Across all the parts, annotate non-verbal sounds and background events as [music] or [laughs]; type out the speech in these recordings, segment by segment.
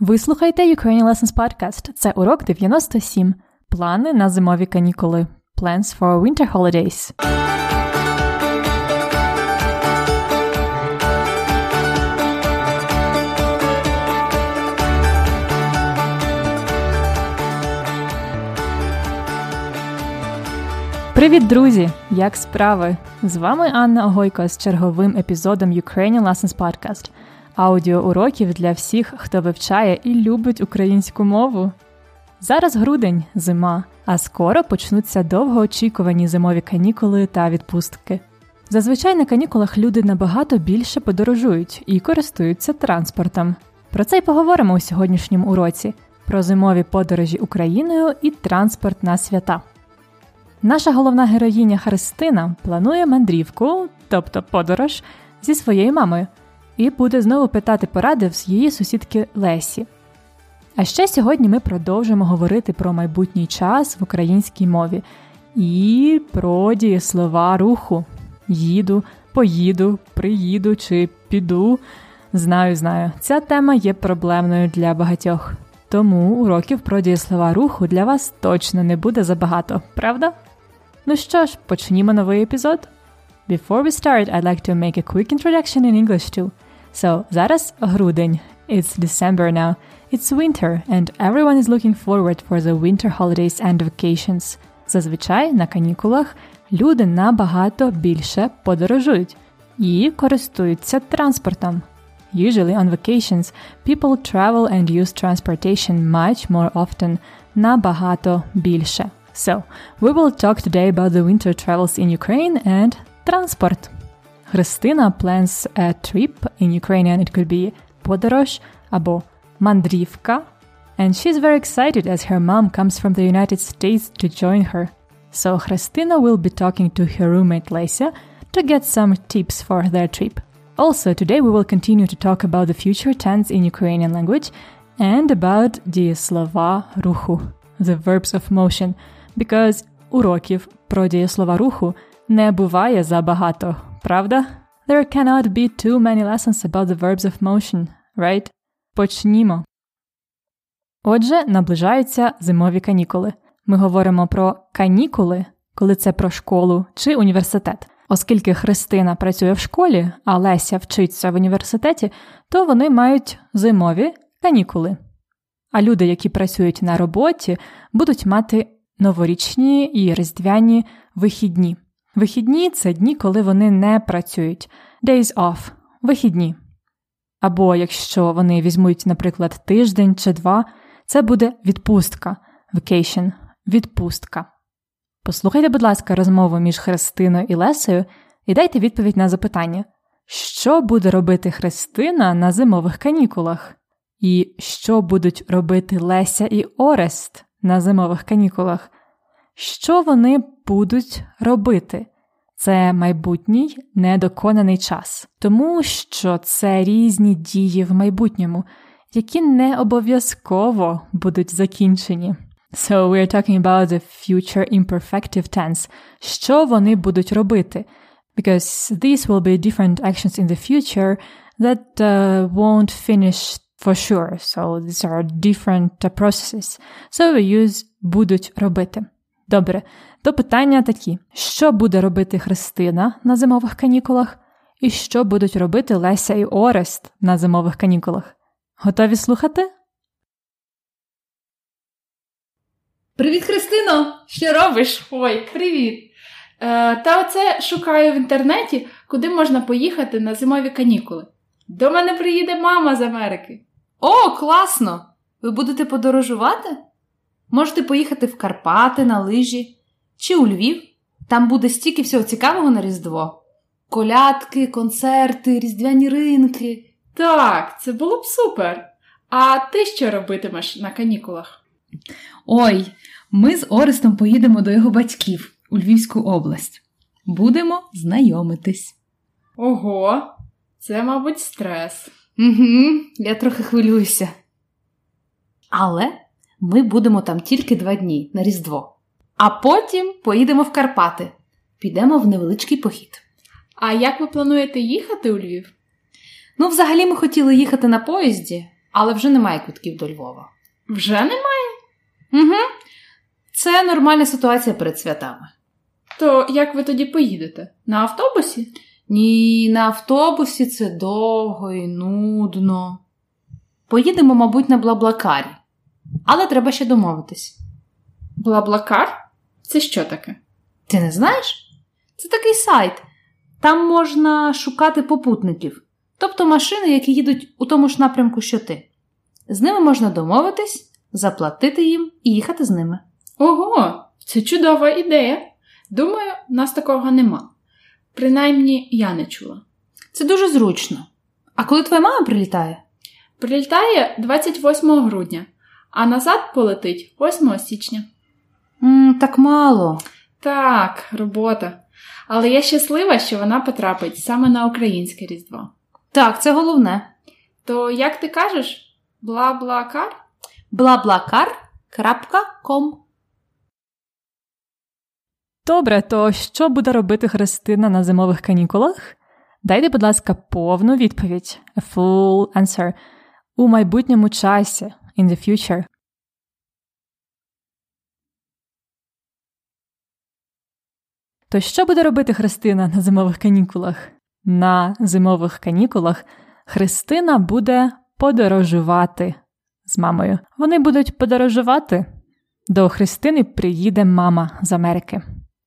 Ви слухаєте Ukrainian Lessons Podcast. Це урок 97. Плани на зимові канікули. Plans for winter holidays. Привіт, друзі! Як справи? З вами Анна Огойко з черговим епізодом Ukrainian Lessons Podcast – аудіоуроків для всіх, хто вивчає і любить українську мову. Зараз грудень, зима, а скоро почнуться довгоочікувані зимові канікули та відпустки. Зазвичай на канікулах люди набагато більше подорожують і користуються транспортом. Про це й поговоримо у сьогоднішньому уроці про зимові подорожі Україною і транспорт на свята. Наша головна героїня Христина планує мандрівку, тобто подорож, зі своєю мамою і буде знову питати поради з її сусідки Лесі. А ще сьогодні ми продовжимо говорити про майбутній час в українській мові і про дієслова руху їду, поїду, приїду чи піду. Знаю, знаю, ця тема є проблемною для багатьох. Тому уроків про дієслова руху для вас точно не буде забагато, правда? Ну що ж, почнімо новий епізод. Before we start, I'd like to make a quick introduction in English too. So, зараз грудень. It's December now. It's winter, and everyone is looking forward for the winter holidays and vacations. Зазвичай на канікулах люди набагато більше подорожують і користуються транспортом. Usually on vacations, people travel and use transportation much more often, набагато більше. So, we will talk today about the winter travels in Ukraine and transport. Христина plans a trip. In Ukrainian it could be подорож або мандрівка. And she's very excited as her mom comes from the United States to join her. So Christina will be talking to her roommate Lesia to get some tips for their trip. Also, today we will continue to talk about the future tense in Ukrainian language and about дієслова руху, the verbs of motion, because уроків про дієслова руху не буває забагато. Правда? There cannot be too many lessons about the verbs of motion, right? Почнімо. Отже, наближаються зимові канікули. Ми говоримо про канікули, коли це про школу чи університет. Оскільки Христина працює в школі, а Леся вчиться в університеті, то вони мають зимові канікули. А люди, які працюють на роботі, будуть мати новорічні і різдвяні вихідні. Вихідні це дні, коли вони не працюють. Days off – вихідні. Або якщо вони візьмуть, наприклад, тиждень чи два, це буде відпустка. Vacation – відпустка. Послухайте, будь ласка, розмову між Христиною і Лесею і дайте відповідь на запитання, що буде робити Христина на зимових канікулах? І що будуть робити Леся і Орест на зимових канікулах? Що вони будуть робити? Це майбутній недоконаний час, тому що це різні дії в майбутньому, які не обов'язково будуть закінчені. So we are talking about the future imperfective tense. Що вони будуть робити? Because these will be different actions in the future that uh, won't finish for sure. So these are different uh, processes. So we use будуть робити. Добре, то питання такі: що буде робити Христина на зимових канікулах, і що будуть робити Леся і Орест на зимових канікулах? Готові слухати? Привіт, Христино! Що робиш? Ой, привіт! Е, Та оце шукаю в інтернеті, куди можна поїхати на зимові канікули. До мене приїде мама з Америки. О, класно! Ви будете подорожувати? Можете поїхати в Карпати на лижі чи у Львів. Там буде стільки всього цікавого на Різдво. Колядки, концерти, різдвяні ринки. Так, це було б супер. А ти що робитимеш на канікулах? Ой, ми з Орестом поїдемо до його батьків у Львівську область. Будемо знайомитись. Ого, це, мабуть, стрес. Угу, Я трохи хвилююся. Але ми будемо там тільки два дні на Різдво. А потім поїдемо в Карпати. Підемо в невеличкий похід. А як ви плануєте їхати у Львів? Ну, взагалі, ми хотіли їхати на поїзді, але вже немає квитків до Львова. Вже немає? Угу. Це нормальна ситуація перед святами. То як ви тоді поїдете? На автобусі? Ні, на автобусі це довго і нудно. Поїдемо, мабуть, на Блаблакарі. Але треба ще домовитись. Блаблакар? Це що таке? Ти не знаєш? Це такий сайт. Там можна шукати попутників, тобто машини, які їдуть у тому ж напрямку, що ти. З ними можна домовитись, заплатити їм і їхати з ними. Ого, це чудова ідея. Думаю, нас такого нема. Принаймні, я не чула. Це дуже зручно. А коли твоя мама прилітає? Прилітає 28 грудня, а назад полетить 8 січня. м так мало. Так, робота. Але я щаслива, що вона потрапить саме на українське Різдво. Так, це головне. То як ти кажеш? Бла-бла-кар? blablakar.com Добре, то що буде робити Христина на зимових канікулах? Дайте, будь ласка, повну відповідь. A full answer. У майбутньому часі. In the future. То що буде робити Христина на зимових канікулах? На зимових канікулах Христина буде подорожувати з мамою. Вони будуть подорожувати. До Христини приїде мама з Америки.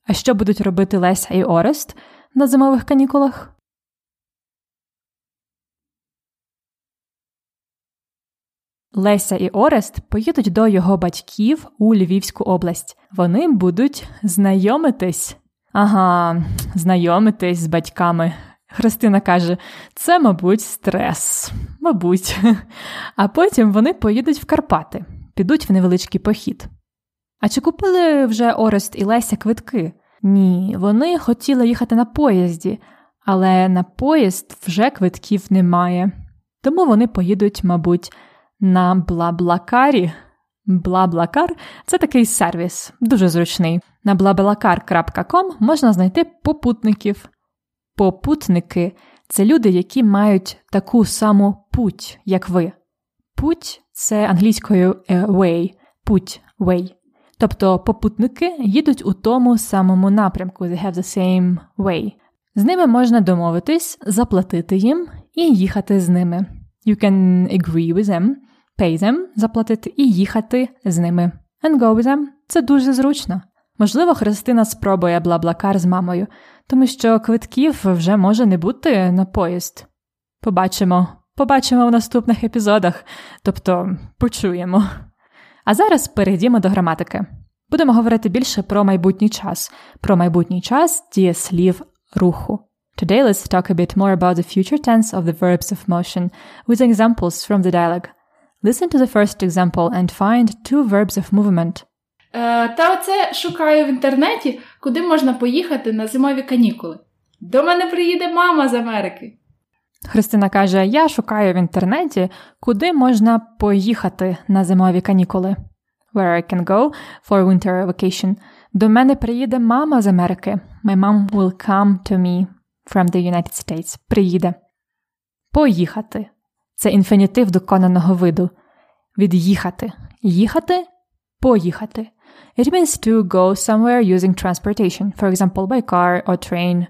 А що будуть робити Леся і Орест на зимових канікулах? Леся і Орест поїдуть до його батьків у Львівську область. Вони будуть знайомитись. Ага, знайомитись з батьками. Христина каже: це, мабуть, стрес. Мабуть. А потім вони поїдуть в Карпати, підуть в невеличкий похід. А чи купили вже Орест і Леся квитки? Ні, вони хотіли їхати на поїзді, але на поїзд вже квитків немає. Тому вони поїдуть, мабуть, на Блаблакарі. Блаблакар це такий сервіс, дуже зручний. На blablacar.com можна знайти попутників. Попутники це люди, які мають таку саму путь, як ви. Путь це англійською way, путь way. Тобто попутники їдуть у тому самому напрямку, they have the same way. З ними можна домовитись, заплатити їм і їхати з ними. You can agree with them, pay them, заплатити і їхати з ними. And go with them. Це дуже зручно. Можливо, Христина спробує блаблакар з мамою, тому що квитків вже може не бути на поїзд. Побачимо, побачимо в наступних епізодах, тобто почуємо. А зараз перейдімо до граматики. Будемо говорити більше про майбутній час, про майбутній час дієслів руху. Today let's talk a bit more about the future tense of the verbs of motion with examples from the dialogue. Listen to the first example and find two verbs of movement. Е, та оце шукаю в інтернеті, куди можна поїхати на зимові канікули. До мене приїде мама з Америки. Христина каже: Я шукаю в інтернеті, куди можна поїхати на зимові канікули. Where I can go for winter vacation. До мене приїде мама з Америки. My mom will come to me from the United States. Приїде. Поїхати. Це інфінітив доконаного виду. Від'їхати. Їхати. Поїхати. It means to go somewhere using transportation, for example, by car or train.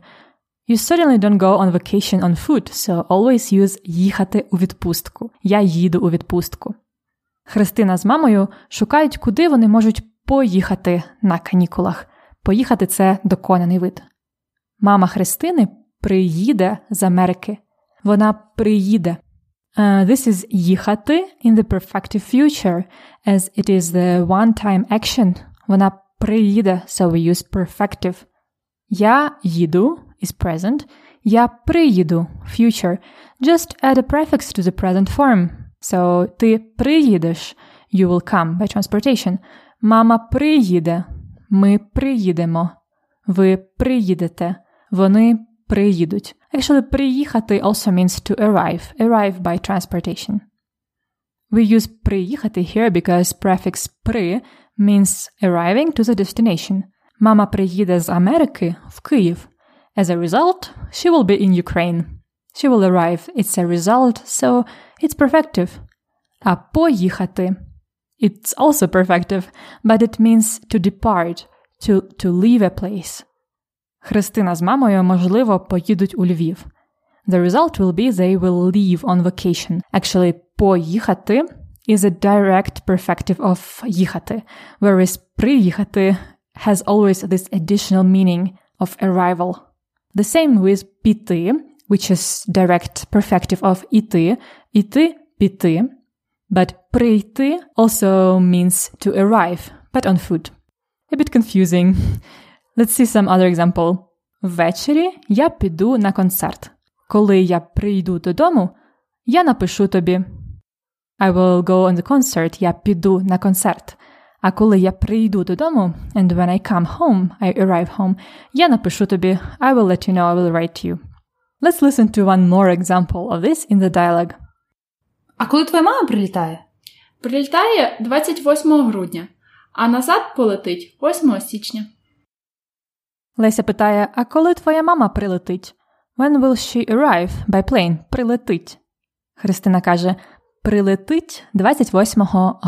You certainly don't go on vacation on foot, so always use їхати у відпустку. Я їду у відпустку. Христина з мамою шукають, куди вони можуть поїхати на канікулах. Поїхати це доконаний вид. Мама Христини приїде з Америки. Вона приїде. Uh, this is їхати in the perfective future, as it is the one-time action. Вона приїде, so we use perfective. Я їду is present. Я приїду future. Just add a prefix to the present form. So ти приїдеш. You will come by transportation. Мама приїде. Ми приїдемо. Ви приїдете. Вони приїдуть. Actually, приїхати also means to arrive. Arrive by transportation. We use приїхати here because prefix при means arriving to the destination. Мама приїде з Америки в Київ. As a result, she will be in Ukraine. She will arrive. It's a result, so it's perfective. А поїхати It's also perfective, but it means to depart, to, to leave a place. Христина з мамою, можливо, поїдуть у Львів. The result will be they will leave on vacation. Actually, поїхати is a direct perfective of їхати, whereas приїхати has always this additional meaning of arrival. The same with піти, which is direct perfective of іти, іти, піти. But прийти also means to arrive, but on foot. A bit confusing. Let's see some other example. Ввечері я піду на концерт. Коли я прийду додому, я напишу тобі. I will go on the concert, я піду на концерт. А коли я прийду додому, and when I come home, I arrive home, я напишу тобі, I will let you know, I will write to you. Let's listen to one more example of this in the dialogue. А коли твоя мама прилітає? Прилітає 28 грудня, а назад полетить 8 січня. Леся питає: А коли твоя мама прилетить? When will she arrive by plane? Прилетить. Христина каже: Прилетить 28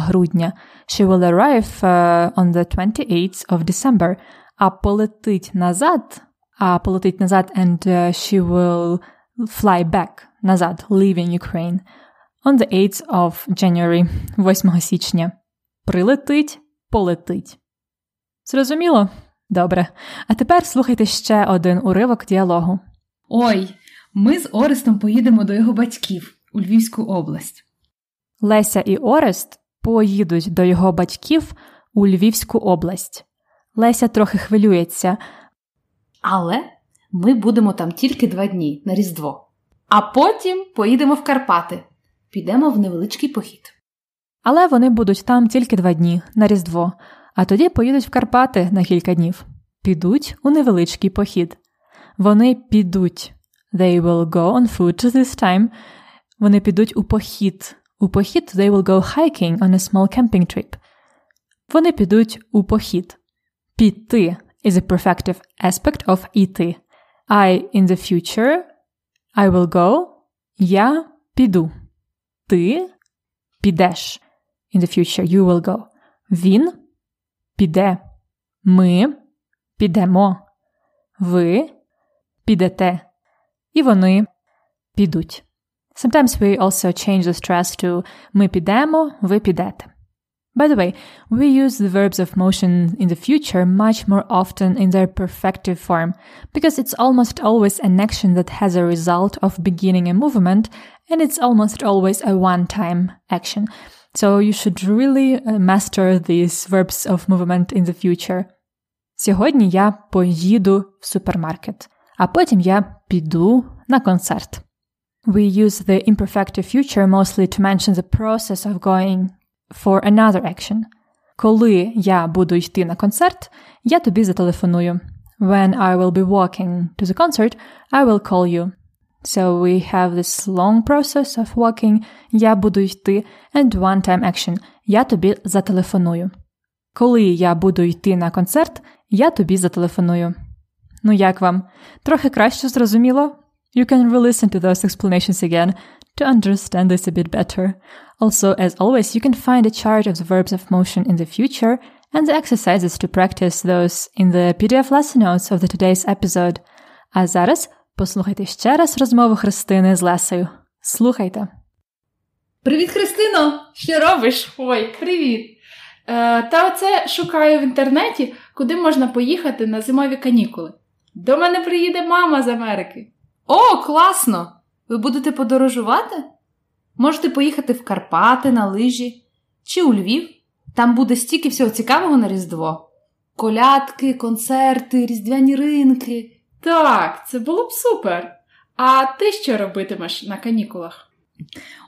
грудня. She will arrive uh, on the 28th of December. А полетить назад. А полетить назад and uh, she will fly back назад, leaving Ukraine on the 8th of January, 8 січня. Прилетить, полетить. Зрозуміло? Добре. А тепер слухайте ще один уривок діалогу. Ой, ми з Орестом поїдемо до його батьків у Львівську область. Леся і Орест поїдуть до його батьків у Львівську область. Леся трохи хвилюється. Але ми будемо там тільки два дні на Різдво. А потім поїдемо в Карпати. Підемо в невеличкий похід. Але вони будуть там тільки два дні на Різдво, а тоді поїдуть в Карпати на кілька днів. Підуть у невеличкий похід. Вони підуть. They will go on foot this time. Вони підуть у похід. У похід they will go hiking on a small camping trip. Вони підуть у похід. Піти is a perfective aspect of іти. I in the future. I will go. Я піду. Ти підеш. In the future you will go. Він піде. Ми підемо. Ви підете. І вони підуть. Sometimes we also change the stress to ми підемо, ви підете. By the way, we use the verbs of motion in the future much more often in their perfective form because it's almost always an action that has a result of beginning a movement and it's almost always a one time action. So you should really master these verbs of movement in the future. Сьогодні я поїду в супермаркет, а потім я піду на концерт. We use the imperfective future mostly to mention the process of going for another action. Коли я буду йти на концерт, я тобі зателефоную. When I will be walking to the concert, I will call you. So we have this long process of walking, я буду йти, and one-time action, я тобі зателефоную. Коли я буду йти на концерт, я тобі зателефоную. Ну як вам? Трохи краще зрозуміло? You can re-listen to those explanations again to understand this a bit better. Also, as always, you can find a chart of the verbs of motion in the future and the exercises to practice those in the PDF lesson notes of the today's episode. А зараз послухайте ще раз розмову Христини з Лесею. Слухайте. Привіт, Христино! Що робиш? Ой, привіт! Е, та оце шукаю в інтернеті, куди можна поїхати на зимові канікули. До мене приїде мама з Америки. О, класно! Ви будете подорожувати? Можете поїхати в Карпати на лижі чи у Львів. Там буде стільки всього цікавого на Різдво. Колядки, концерти, різдвяні ринки. Так, це було б супер. А ти що робитимеш на канікулах?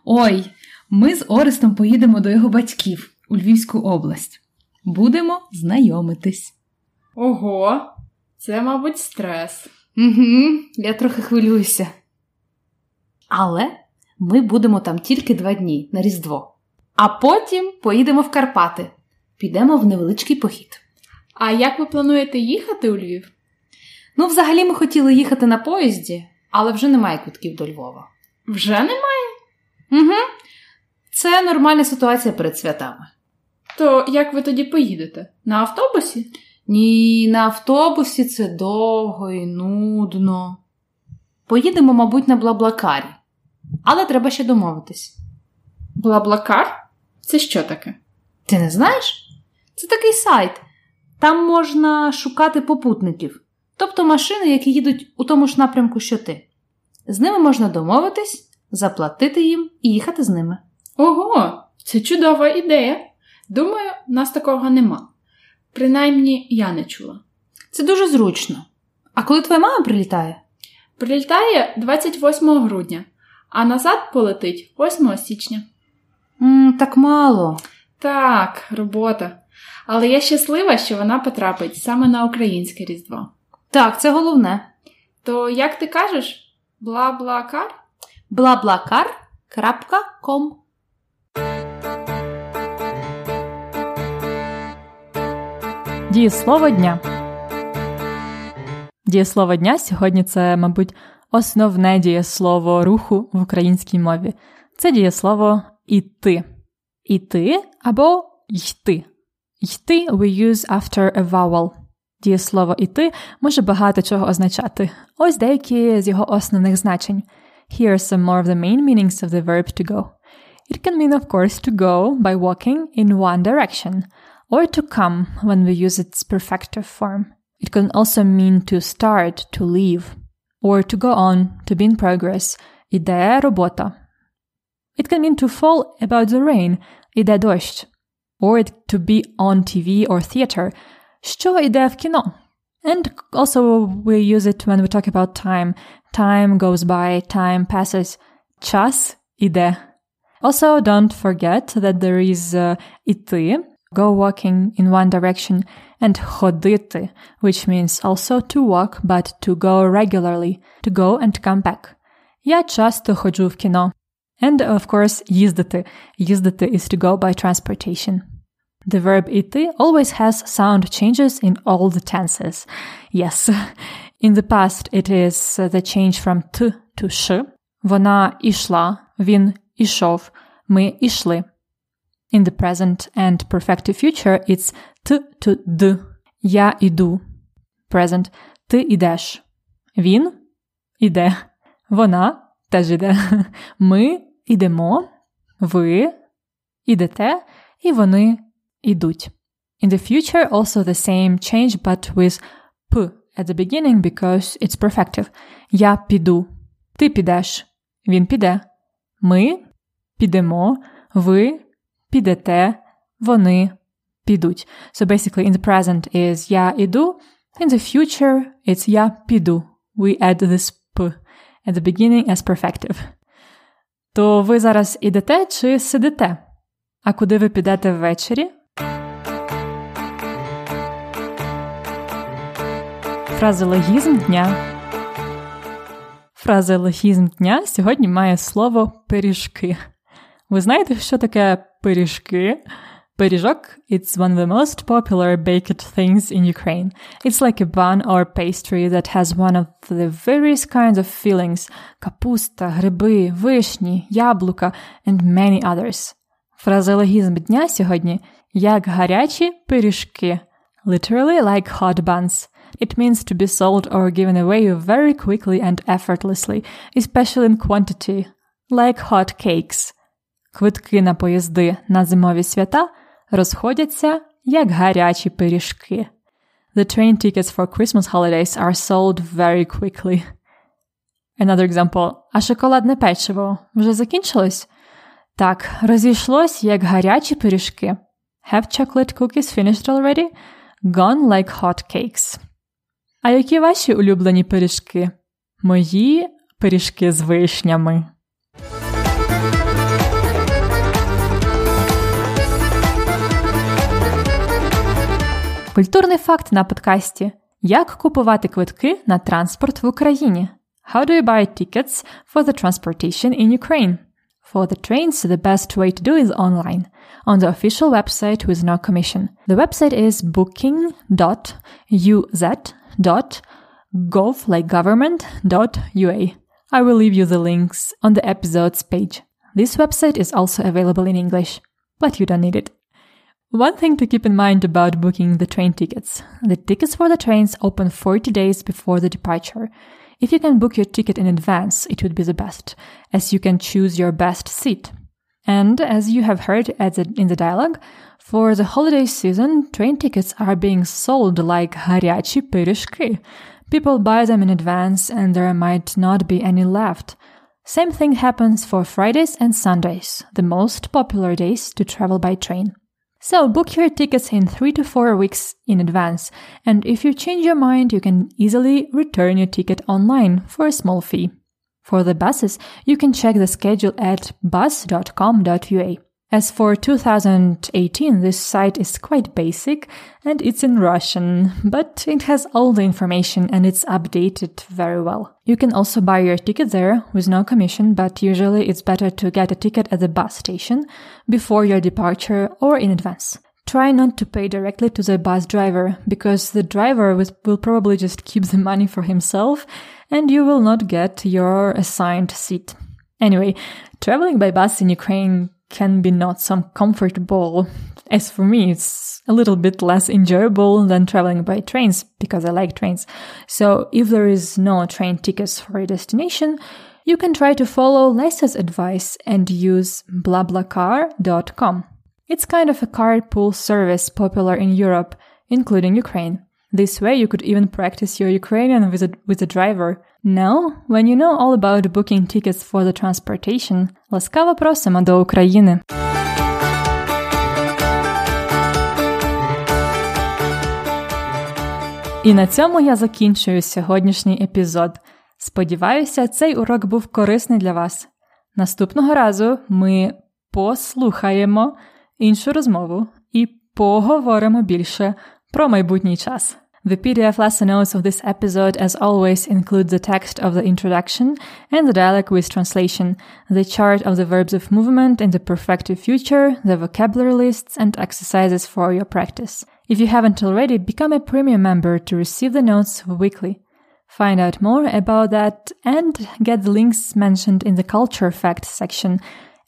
Ой, ми з Орестом поїдемо до його батьків у Львівську область. Будемо знайомитись. Ого, це, мабуть, стрес. Угу, Я трохи хвилююся. Але ми будемо там тільки два дні на Різдво. А потім поїдемо в Карпати. Підемо в невеличкий похід. А як ви плануєте їхати у Львів? Ну, взагалі, ми хотіли їхати на поїзді, але вже немає квитків до Львова. Вже немає? Угу. Це нормальна ситуація перед святами. То як ви тоді поїдете? На автобусі? Ні, на автобусі це довго і нудно. Поїдемо, мабуть, на Блаблакарі. Але треба ще домовитись. Блаблакар? Це що таке? Ти не знаєш? Це такий сайт. Там можна шукати попутників, тобто машини, які їдуть у тому ж напрямку, що ти. З ними можна домовитись, заплатити їм і їхати з ними. Ого, це чудова ідея. Думаю, нас такого нема. Принаймні, я не чула. Це дуже зручно. А коли твоя мама прилітає? Прилітає 28 грудня, а назад полетить 8 січня. м так мало. Так, робота. Але я щаслива, що вона потрапить саме на українське Різдво. Так, це головне. То як ти кажеш? Бла-бла-кар? blablakar.com Дієслово дня. Дієслово дня сьогодні це, мабуть, основне дієслово руху в українській мові. Це дієслово іти. Іти або йти. Йти we use after a vowel. Дієслово іти може багато чого означати. Ось деякі з його основних значень. Here are some more of the main meanings of the verb to go. It can mean, of course, to go by walking in one direction, or to come when we use its perfective form. It can also mean to start, to leave, or to go on, to be in progress. Іде робота. It can mean to fall about the rain, іде дощ, or it to be on TV or theater, що іде в кіно. And also we use it when we talk about time. Time goes by, time passes. Час іде. Also, don't forget that there is uh, іти, go walking in one direction, and ходити, which means also to walk, but to go regularly, to go and come back. Я часто ходжу в кіно. And, of course, їздити. Їздити is to go by transportation. The verb іти always has sound changes in all the tenses. Yes. [laughs] In the past, it is the change from t to sh. Вона ішла, він ішов, ми ішли. In the present and perfective future, it's t to d. Я іду. Present. Ти ідеш. Він іде. Вона теж іде. [laughs] Ми ідемо. Ви ідете. І вони ідуть. In the future, also the same change, but with p at the beginning because it's perfective. Я піду. Ти підеш. Він піде. Ми підемо. Ви підете. Вони підуть. So basically, in the present is я іду. In the future, it's я піду. We add this p at the beginning as perfective. То ви зараз ідете чи сидите? А куди ви підете ввечері? Фразеологізм дня. Фразеологізм дня сьогодні має слово пиріжки. Ви знаєте, що таке пиріжки? Пиріжок it's one of the most popular baked things in Ukraine. It's like a bun or pastry that has one of the various kinds of fillings капуста, гриби, вишні, яблука and many others. Фразеологізм дня сьогодні як гарячі пиріжки. Literally like hot buns. It means to be sold or given away very quickly and effortlessly, especially in quantity, like hot cakes. Квитки на поїзди на зимові свята розходяться як гарячі пиріжки. The train tickets for Christmas holidays are sold very quickly. Another example. А шоколадне печиво вже закінчилось? Так, розійшлось як гарячі пиріжки. Have chocolate cookies finished already? Gone like hot cakes. А які ваші улюблені пиріжки? Мої пиріжки з вишнями. Культурний факт на подкасті: Як купувати квитки на транспорт в Україні? How do you buy tickets for the transportation in Ukraine? For the trains, the best way to do is online, on the official website with no commission. The website is booking.uz.gov like government.ua. I will leave you the links on the episodes page. This website is also available in English, but you don't need it. One thing to keep in mind about booking the train tickets. The tickets for the trains open 40 days before the departure. If you can book your ticket in advance, it would be the best, as you can choose your best seat. And as you have heard in the dialogue, for the holiday season, train tickets are being sold like гарячі пиріжки. People buy them in advance and there might not be any left. Same thing happens for Fridays and Sundays, the most popular days to travel by train. So book your tickets in three to four weeks in advance, and if you change your mind, you can easily return your ticket online for a small fee. For the buses, you can check the schedule at bus.com.ua. As for 2018, this site is quite basic and it's in Russian, but it has all the information and it's updated very well. You can also buy your ticket there with no commission, but usually it's better to get a ticket at the bus station before your departure or in advance. Try not to pay directly to the bus driver because the driver will probably just keep the money for himself and you will not get your assigned seat. Anyway, traveling by bus in Ukraine can be not so comfortable. As for me, it's a little bit less enjoyable than traveling by trains because I like trains. So if there is no train tickets for a destination, you can try to follow Lisa's advice and use blablacar.com. It's kind of a carpool service popular in Europe, including Ukraine. This way you could even practice your Ukrainian with a, with a driver. Now, when you know all about booking tickets for the transportation, ласкаво просимо до України. І на цьому я закінчую сьогоднішній епізод. Сподіваюся, цей урок був корисний для вас. Наступного разу ми послухаємо іншу розмову і поговоримо більше про майбутній час. The PDF lesson notes of this episode, as always, include the text of the introduction and the dialogue with translation, the chart of the verbs of movement in the perfective future, the vocabulary lists, and exercises for your practice. If you haven't already, become a premium member to receive the notes weekly. Find out more about that and get the links mentioned in the culture facts section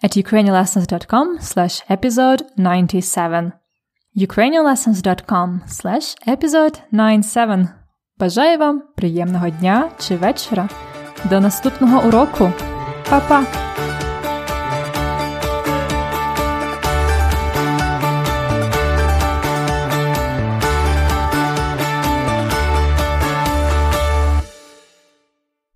at ukrainianlessons.com slash episode 97 ukrainianlessons.com slash episode 97 Бажаю вам приємного дня чи вечора. До наступного уроку. Па-па!